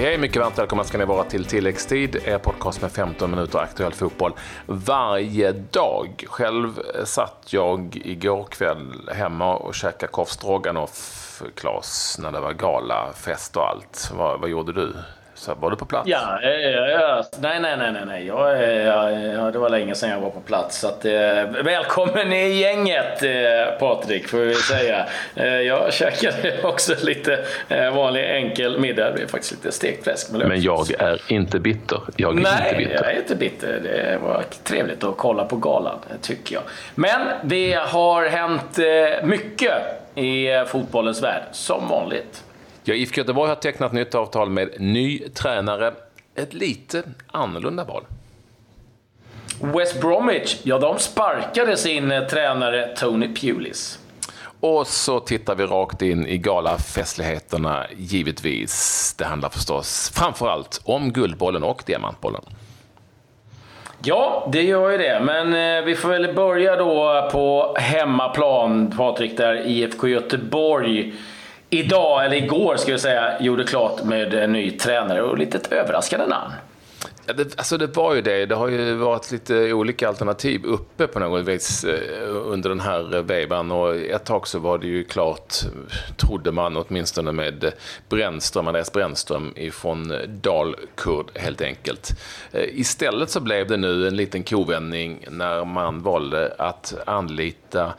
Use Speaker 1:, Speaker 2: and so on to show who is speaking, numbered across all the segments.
Speaker 1: Hej hej, mycket varmt välkomna ska ni vara till tilläggstid, er podcast med 15 minuter aktuell fotboll varje dag. Själv eh, satt jag igår kväll hemma och käkade korv stroganoff, Klas, när det var galafest och allt. Vad, vad gjorde du? Så var du på plats?
Speaker 2: Ja, ja, ja. nej, nej, nej, nej. nej. Jag, ja, ja, det var länge sedan jag var på plats. Så att, eh, välkommen i gänget eh, Patrik, får vi säga. Eh, jag käkade också lite eh, vanlig enkel middag. Det blev faktiskt lite stekt fläsk.
Speaker 1: Men jag är inte bitter. Jag är
Speaker 2: nej,
Speaker 1: inte bitter.
Speaker 2: jag är inte bitter. Det var trevligt att kolla på galan, tycker jag. Men det har hänt eh, mycket i fotbollens värld, som vanligt.
Speaker 1: Ja, IFK Göteborg har tecknat nytt avtal med ny tränare. Ett lite annorlunda val.
Speaker 2: West Bromwich, ja de sparkade sin eh, tränare Tony Pulis.
Speaker 1: Och så tittar vi rakt in i galafestligheterna, givetvis. Det handlar förstås framförallt om Guldbollen och Diamantbollen.
Speaker 2: Ja, det gör ju det. Men eh, vi får väl börja då på hemmaplan, Patrik, där IFK Göteborg idag, eller igår ska vi säga, gjorde klart med en ny tränare och lite ett överraskande namn.
Speaker 1: Ja, det, alltså det var ju det. Det har ju varit lite olika alternativ uppe på något vis eh, under den här vevan. Och ett tag så var det ju klart, trodde man åtminstone med Brännström, Andreas Brännström ifrån Dalkurd helt enkelt. Eh, istället så blev det nu en liten kovändning när man valde att anlita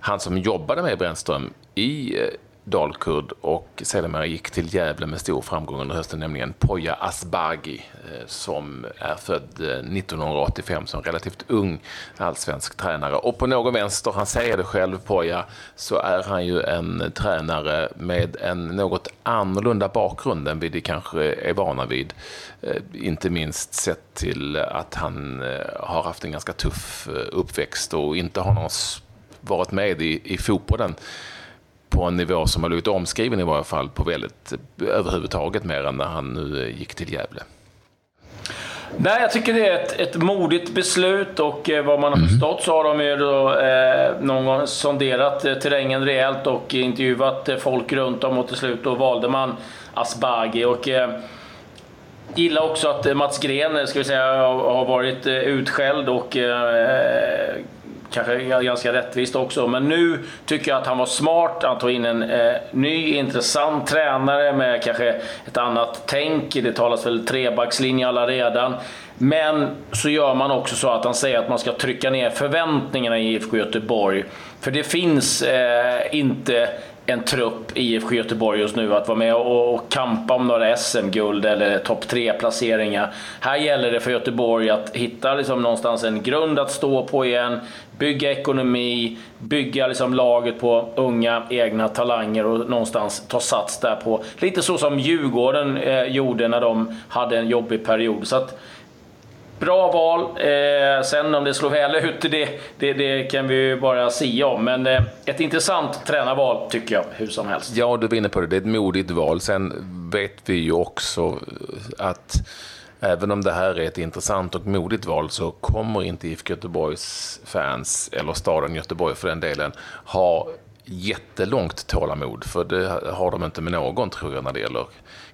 Speaker 1: han som jobbade med Brännström i eh, dalkurd och sedermera gick till Gävle med stor framgång under hösten, nämligen Poya Asbaghi eh, som är född eh, 1985 som relativt ung allsvensk tränare. Och på någon vänster, han säger det själv, Poya, så är han ju en tränare med en något annorlunda bakgrund än vi det kanske är vana vid. Eh, inte minst sett till att han har haft en ganska tuff uppväxt och inte har någon varit med i, i fotbollen på en nivå som har blivit omskriven i varje fall på väldigt överhuvudtaget mer än när han nu gick till Gävle.
Speaker 2: Nej, jag tycker det är ett, ett modigt beslut och eh, vad man har mm. förstått så har de ju då, eh, någon gång sonderat eh, terrängen rejält och intervjuat eh, folk runt om och till slut då valde man Asbaghi. Och, eh, gillar också att Mats Gren ska vi säga, har varit utskälld och eh, kanske ganska rättvist också. Men nu tycker jag att han var smart. Han tog in en eh, ny intressant tränare med kanske ett annat tänk. Det talas väl trebackslinje alla redan. Men så gör man också så att han säger att man ska trycka ner förväntningarna i IFK Göteborg. För det finns eh, inte en trupp i IFK Göteborg just nu att vara med och, och kampa om några SM-guld eller topp tre placeringar Här gäller det för Göteborg att hitta liksom någonstans en grund att stå på igen, bygga ekonomi, bygga liksom laget på unga egna talanger och någonstans ta sats där på. Lite så som Djurgården eh, gjorde när de hade en jobbig period. Så att, Bra val. Eh, sen om det slår väl ut, det, det, det kan vi ju bara sia om. Men eh, ett intressant tränarval tycker jag, hur som helst.
Speaker 1: Ja, du vinner inne på det. Det är ett modigt val. Sen vet vi ju också att även om det här är ett intressant och modigt val så kommer inte IFK Göteborgs fans, eller staden Göteborg för den delen, ha jättelångt tålamod. För det har de inte med någon, tror jag, när det gäller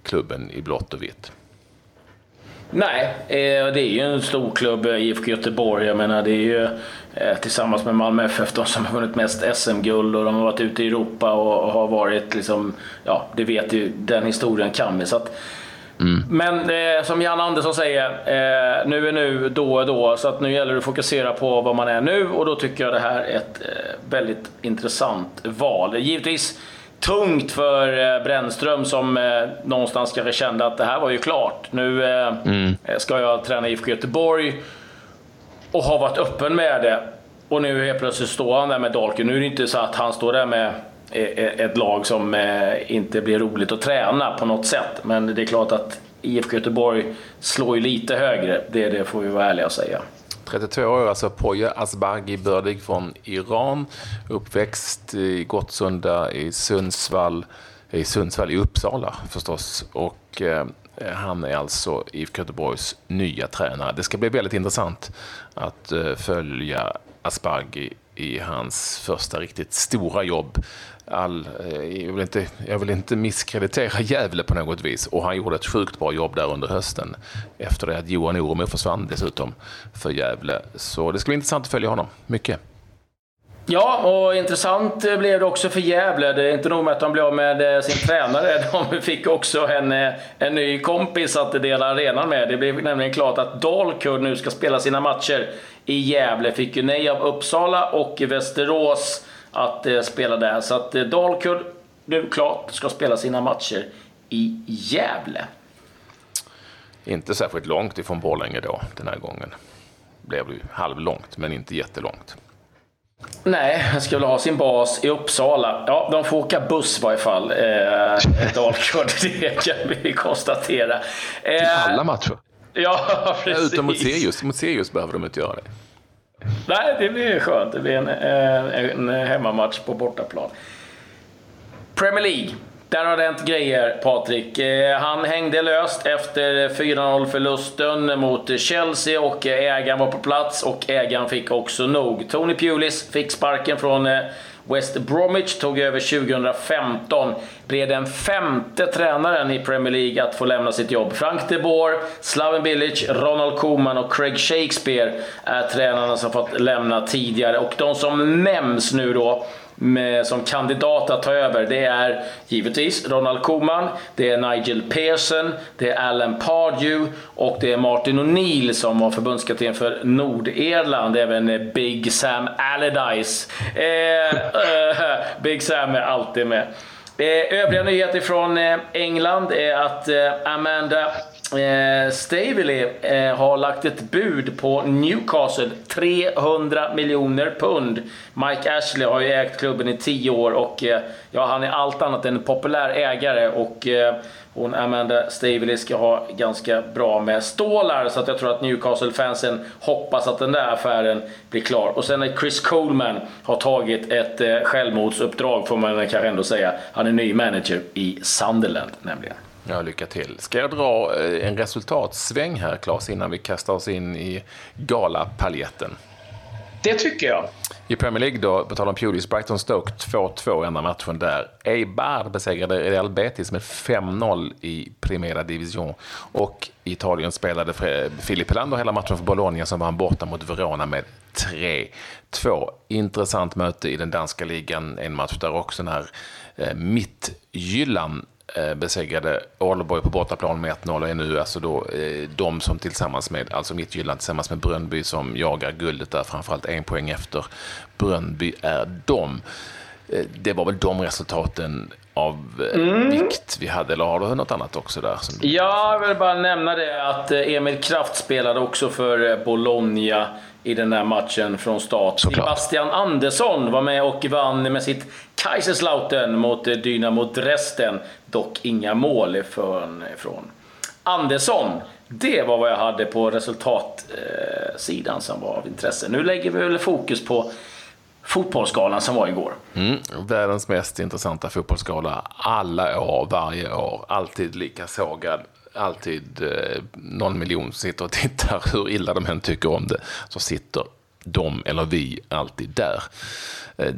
Speaker 1: klubben i blått och vitt.
Speaker 2: Nej, eh, det är ju en stor klubb, eh, IFK Göteborg. Jag menar, det är ju eh, tillsammans med Malmö FF de som har vunnit mest SM-guld och de har varit ute i Europa och har varit liksom, ja, det vet ju, den historien kan vi. Så att, mm. Men som Jan Andersson säger, nu är nu, då är då. Så att nu gäller det att fokusera på vad man är nu och då tycker jag det här är ett väldigt intressant val. Givetvis tungt för eh, Brännström som eh, någonstans kanske kände att det här var ju klart. Nu eh, mm. ska jag träna IFK Göteborg och har varit öppen med det. Och nu helt plötsligt står han där med Dalkurd. Nu är det inte så att han står där med ett lag som inte blir roligt att träna på något sätt. Men det är klart att IFK Göteborg slår ju lite högre. Det, det får vi vara ärliga och säga.
Speaker 1: 32 år, alltså Poya Asbaghi, bördig från Iran. Uppväxt i Gottsunda i Sundsvall, i Sundsvall i Uppsala förstås. Och eh, han är alltså IFK Göteborgs nya tränare. Det ska bli väldigt intressant att eh, följa Asbaghi i hans första riktigt stora jobb. All, eh, jag, vill inte, jag vill inte misskreditera Gävle på något vis och han gjorde ett sjukt bra jobb där under hösten efter det att Johan Oromo försvann dessutom för Gävle. Så det ska bli intressant att följa honom. Mycket.
Speaker 2: Ja, och intressant blev det också för Gävle. Det är inte nog med att de blev av med eh, sin tränare, de fick också en, eh, en ny kompis att dela arenan med. Det blev nämligen klart att Dalkurd nu ska spela sina matcher i Gävle. Fick ju nej av Uppsala och Västerås att eh, spela där. Så att Dalkurd nu klart ska spela sina matcher i Gävle.
Speaker 1: Inte särskilt långt ifrån Borlänge då, den här gången. Det blev ju halvlångt, men inte jättelångt.
Speaker 2: Nej, han ska väl ha sin bas i Uppsala. Ja, de får åka buss i varje fall. Eh, Dalkurd, det kan vi konstatera.
Speaker 1: Eh, I alla matcher?
Speaker 2: Ja, precis.
Speaker 1: Utom mot Sirius. Mot Sirius behöver de inte göra det.
Speaker 2: Nej, det blir skönt. Det blir en, en, en hemmamatch på bortaplan. Premier League. Där har det hänt grejer, Patrik. Eh, han hängde löst efter 4-0 förlusten mot Chelsea och eh, ägaren var på plats och ägaren fick också nog. Tony Pulis fick sparken från West Bromwich, tog över 2015. Blev den femte tränaren i Premier League att få lämna sitt jobb. Frank de Boer, Slaven Bilic, Ronald Koeman och Craig Shakespeare är tränarna som fått lämna tidigare. Och de som nämns nu då med, som kandidat att ta över, det är givetvis Ronald Koeman, det är Nigel Pearson, det är Alan Pardew och det är Martin O'Neill som var förbundskapten för Nordirland, även Big Sam Allardyce. Eh, eh, Big Sam är alltid med. Eh, övriga nyheter från eh, England är att eh, Amanda Eh, Stavely eh, har lagt ett bud på Newcastle, 300 miljoner pund. Mike Ashley har ju ägt klubben i 10 år och eh, ja, han är allt annat än en populär ägare och eh, hon Amanda Stavely ska ha ganska bra med stålar så att jag tror att Newcastle-fansen hoppas att den där affären blir klar. Och sen är Chris Coleman har tagit ett eh, självmordsuppdrag får man kanske ändå säga. Han är ny manager i Sunderland nämligen.
Speaker 1: Ja, lycka till. Ska jag dra eh, en resultatsväng här, Claes, innan vi kastar oss in i galapaljetten?
Speaker 2: Det tycker jag.
Speaker 1: I Premier League då, på tal om Pulis, Brighton Stoke 2-2 enda matchen där. Eibar besegrade Real Betis med 5-0 i Primera Division. Och i Italien spelade Filip Helander hela matchen för Bologna som vann borta mot Verona med 3-2. Intressant möte i den danska ligan, en match där också när eh, Mittjylland Eh, Eh, besegrade Ålborg på bortaplan med 1-0 och är nu alltså då eh, de som tillsammans med, alltså Midtjylland tillsammans med Brönnby som jagar guldet där, framförallt en poäng efter Brönnby är de. Eh, det var väl de resultaten av mm. vikt vi hade, eller har du något annat också där? Som
Speaker 2: ja, jag vill bara nämna det att Emil Kraft spelade också för Bologna i den där matchen från start. Såklart. Sebastian Andersson var med och vann med sitt Kaiserslautern mot Dynamo Dresden. Dock inga mål från, från Andersson. Det var vad jag hade på resultatsidan som var av intresse. Nu lägger vi väl fokus på fotbollsskalan som var igår.
Speaker 1: Mm, världens mest intressanta fotbollsskala alla år, varje år. Alltid lika sågad alltid eh, någon miljon sitter och tittar, hur illa de än tycker om det, så sitter de eller vi alltid där. Eh,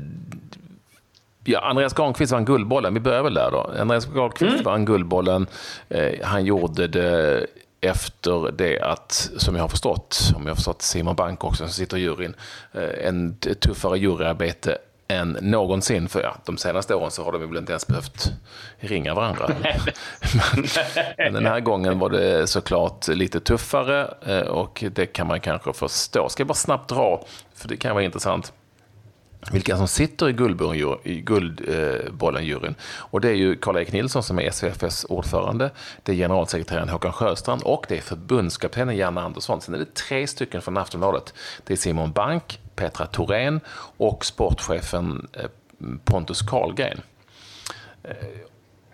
Speaker 1: ja, Andreas Granqvist vann Guldbollen, vi börjar väl där då. Andreas Granqvist mm. vann Guldbollen, eh, han gjorde det efter det att, som jag har förstått, om jag har förstått Simon Bank också, som sitter i juryn, eh, en tuffare juryarbete än någonsin. För ja, de senaste åren så har de väl inte ens behövt ringa varandra. Men den här gången var det såklart lite tuffare eh, och det kan man kanske förstå. Ska jag bara snabbt dra, för det kan vara intressant vilka som sitter i Guldbollen-juryn. Och det är ju Karl-Erik Nilsson som är SVFS ordförande, det är generalsekreteraren Håkan Sjöstrand och det är förbundskaptenen Janne Andersson. Sen är det tre stycken från Aftonbladet. Det är Simon Bank, Petra Thorén och sportchefen eh, Pontus Karlgren. Eh,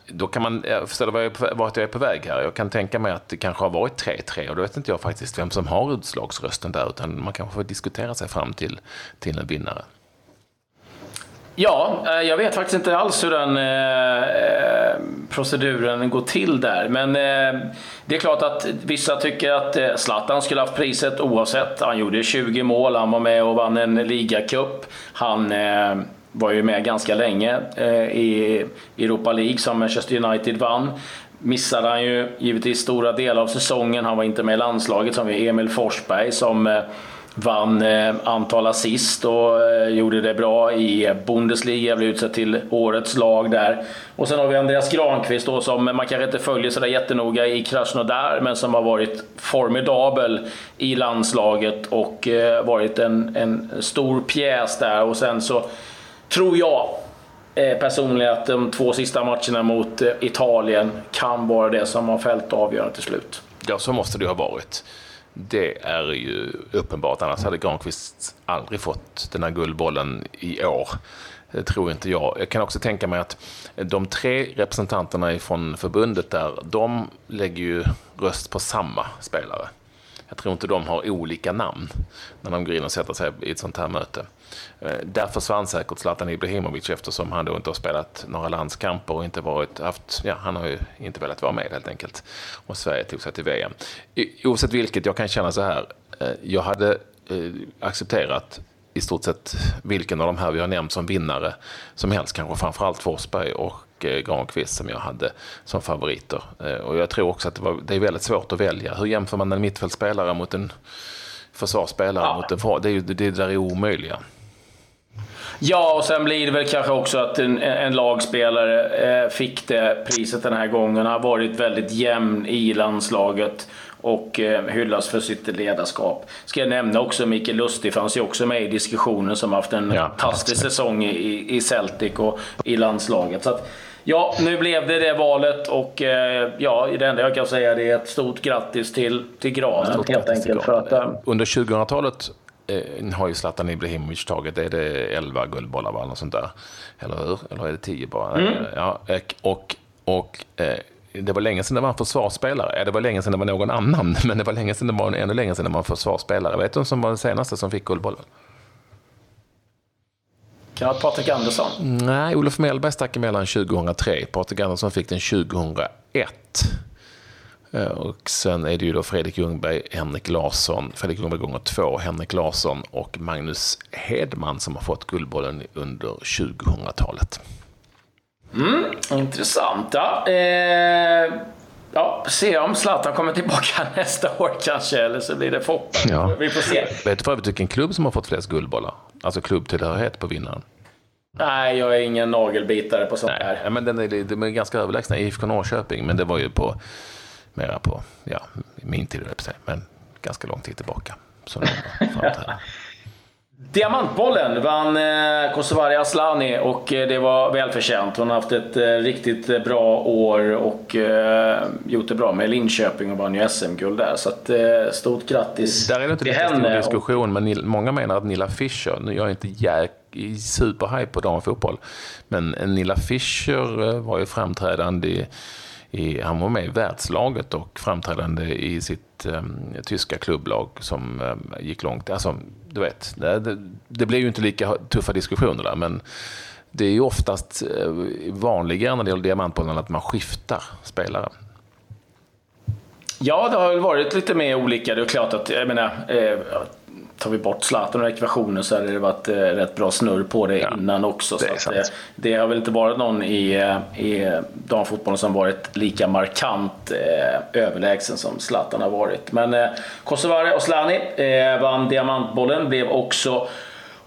Speaker 1: då kan man förstå vart jag är på väg här. Jag kan tänka mig att det kanske har varit 3-3 och då vet inte jag faktiskt vem som har utslagsrösten där utan man kanske får diskutera sig fram till, till en vinnare.
Speaker 2: Ja, eh, jag vet faktiskt inte alls hur den eh, proceduren går till där. Men eh, det är klart att vissa tycker att eh, Zlatan skulle haft priset oavsett. Han gjorde 20 mål, han var med och vann en ligacup. Han eh, var ju med ganska länge eh, i Europa League som Manchester United vann. Missade han ju givetvis stora delar av säsongen. Han var inte med i landslaget som Emil Forsberg som eh, vann eh, antal assist och eh, gjorde det bra i Bundesliga, blev utsedd till årets lag där. Och sen har vi Andreas Granqvist då, som man kanske inte följer sådär jättenoga i Krasnodar, men som har varit formidabel i landslaget och eh, varit en, en stor pjäs där. Och sen så tror jag personligen att de två sista matcherna mot Italien kan vara det som har fällt avgörandet till slut.
Speaker 1: Ja, så måste det ha varit. Det är ju uppenbart, annars hade Granqvist aldrig fått den här guldbollen i år. Det tror inte jag. Jag kan också tänka mig att de tre representanterna från förbundet där, de lägger ju röst på samma spelare. Jag tror inte de har olika namn när de går in och sätter sig i ett sånt här möte. Eh, där försvann säkert Zlatan Ibrahimovic eftersom han då inte har spelat några landskamper och inte varit, haft, ja, han har ju inte velat vara med helt enkelt. Och Sverige tog sig till VM. Oavsett vilket, jag kan känna så här, eh, jag hade eh, accepterat i stort sett vilken av de här vi har nämnt som vinnare som helst, kanske framförallt Forsberg och Granqvist som jag hade som favoriter. Och jag tror också att det, var, det är väldigt svårt att välja. Hur jämför man en mittfältspelare mot en försvarsspelare ja. mot en Det, är ju, det där är omöjliga.
Speaker 2: Ja, och sen blir det väl kanske också att en, en lagspelare eh, fick det priset den här gången. Han har varit väldigt jämn i landslaget och eh, hyllas för sitt ledarskap. Ska jag nämna också Mikael Lustig, fanns ju också med i diskussionen som haft en ja, fantastisk säsong i, i Celtic och i landslaget. Så att, Ja, nu blev det det valet och eh, ja, det enda jag kan säga är ett stort grattis till, till Granen helt enkelt. För att,
Speaker 1: eh, Under 2000-talet eh, har ju Zlatan Ibrahimovic tagit, är det 11 guldbollar eller något sånt där? Eller hur? Eller är det 10 bara? Mm. Ja, och, och eh, det var länge sedan det var en försvarsspelare. Det var länge sedan det var någon annan, men det var länge sedan det var ännu längre sedan det var en försvarsspelare. Vet du vem som var den senaste som fick Guldbollen?
Speaker 2: Kan det vara Patrik Andersson?
Speaker 1: Nej, Olof Mellberg stack emellan 2003. Patrik Andersson fick den 2001. Eh, och sen är det ju då Fredrik Ljungberg, Henrik Larsson, Fredrik Ljungberg gånger två, Henrik Larsson och Magnus Hedman som har fått Guldbollen under 2000-talet.
Speaker 2: Mm, intressant. Ja. Eh, ja, se om Zlatan kommer tillbaka nästa år kanske, eller så blir det Foppa. Ja. Vi får se.
Speaker 1: Vet du för övrigt vilken klubb som har fått flest guldbollar? Alltså klubbtillhörighet på vinnaren.
Speaker 2: Nej, jag är ingen nagelbitare på sånt
Speaker 1: Nej, här. men den är, de är ganska överlägsna. IFK Norrköping, men det var ju på mera på, ja, min tid, men ganska lång tid tillbaka. Så
Speaker 2: Diamantbollen vann eh, Kosovari Aslani och eh, det var välförtjänt. Hon har haft ett eh, riktigt eh, bra år och eh, gjort det bra med Linköping och vann ju SM-guld där. Så att, eh, stort grattis
Speaker 1: Där är det inte lika stor diskussion, men många menar att Nilla Fischer, nu är jag inte jäk, superhype på damfotboll, men Nilla Fischer var ju framträdande i i, han var med i världslaget och framträdande i sitt um, tyska klubblag som um, gick långt. Alltså, du vet, det, det, blir ju inte lika tuffa diskussioner där, men det är ju oftast eh, vanligare när det gäller diamantbollen att man skiftar spelare.
Speaker 2: Ja, det har väl varit lite mer olika. Det är klart att, jag menar, eh, tar vi bort Zlatan ur ekvationen så hade det varit eh, rätt bra snurr på det ja, innan också. Det, så det, det, har väl inte varit någon i, eh, i damfotbollen som varit lika markant eh, överlägsen som Zlatan har varit. Men eh, Kosovari och Slani eh, vann Diamantbollen, blev också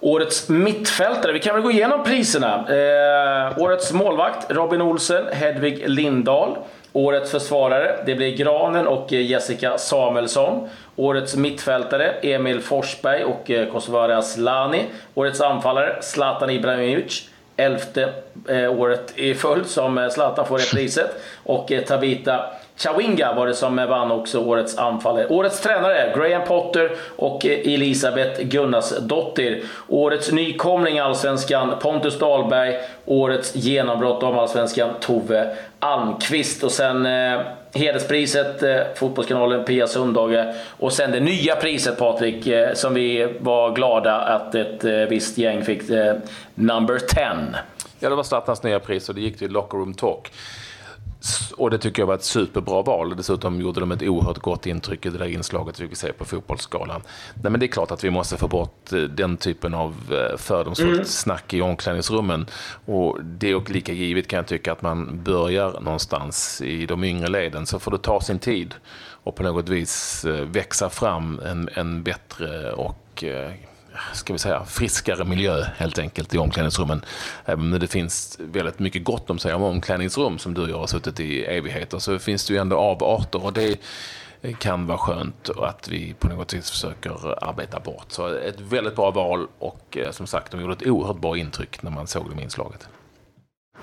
Speaker 2: Årets mittfältare, vi kan väl gå igenom priserna. Eh, årets målvakt Robin Olsen, Hedvig Lindahl. Årets försvarare, det blir Granen och Jessica Samuelsson. Årets mittfältare, Emil Forsberg och eh, Kosovare Aslani. Årets anfallare, Zlatan Ibrahimovic. Elfte eh, året i följd som eh, Zlatan får det priset. Och eh, Tabita Chawinga var det som eh, vann också årets anfallare. Årets tränare Graham Potter och eh, Elisabeth Gunnarsdottir. Årets nykomling i Allsvenskan Pontus Dahlberg. Årets genombrott av Allsvenskan Tove Almqvist. Och sen eh, hederspriset, eh, Fotbollskanalen Pia Sundhage. Och sen det nya priset Patrik, eh, som vi var glada att ett eh, visst gäng fick. Eh, number 10.
Speaker 1: Ja, det var Zlatans nya pris och det gick till Locker Room Talk. Och det tycker jag var ett superbra val. Dessutom gjorde de ett oerhört gott intryck i det där inslaget vi fick se på Fotbollsskalan. Nej, men det är klart att vi måste få bort eh, den typen av eh, fördomsfullt mm. snack i omklädningsrummen. Och det är lika givet kan jag tycka att man börjar någonstans i de yngre leden. Så får det ta sin tid och på något vis eh, växa fram en, en bättre och ska vi säga, friskare miljö helt enkelt i omklädningsrummen. Även om det finns väldigt mycket gott om sig om omklädningsrum som du och jag har suttit i evigheter så finns det ju ändå avarter och det kan vara skönt att vi på något vis försöker arbeta bort. Så ett väldigt bra val och eh, som sagt, de gjorde ett oerhört bra intryck när man såg dem i inslaget.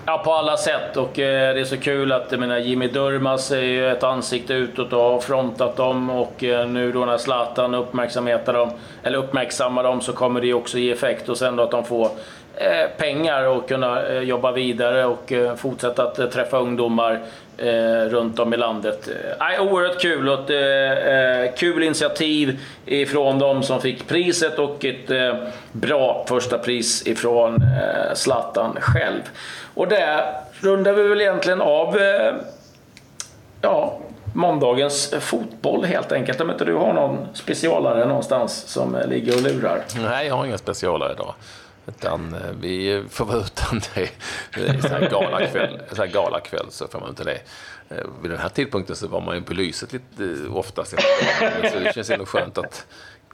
Speaker 2: Ja, på alla sätt. Och eh, det är så kul att menar, Jimmy Durmaz är ju ett ansikte utåt och har frontat dem. Och eh, nu då när Zlatan uppmärksammar dem, eller uppmärksammar dem så kommer det också ge effekt. Och sen då att de får Eh, pengar och kunna eh, jobba vidare och eh, fortsätta att träffa ungdomar runt om i landet. Eh, oerhört kul och ett kul initiativ ifrån de som fick priset och ett bra första pris ifrån Zlatan själv. Och där rundar vi väl egentligen av ja, måndagens fotboll helt enkelt. Om inte du har någon specialare någonstans som ligger och lurar?
Speaker 1: Nej, jag har ingen specialare idag. Utan eh, vi får vara utan det. En så här galakväll, så, här galakväll så får man inte det. Eh, vid den här tidpunkten så var man ju på lyset lite eh, oftast. Så det känns ändå skönt att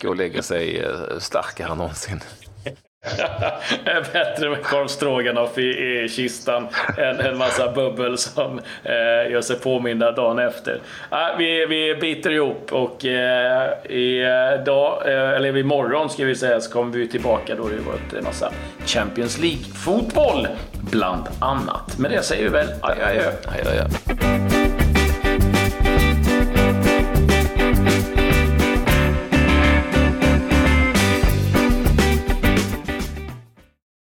Speaker 1: gå och lägga sig starkare än någonsin.
Speaker 2: Bättre med korv stroganoff i, i kistan än en massa bubbel som eh, gör sig påminda dagen efter. Ah, vi, vi biter ihop och eh, idag, eh, eh, eller imorgon ska vi säga, så kommer vi tillbaka då det varit en eh, massa Champions League-fotboll bland annat. Men det säger vi väl adjö adjö.
Speaker 1: adjö, adjö.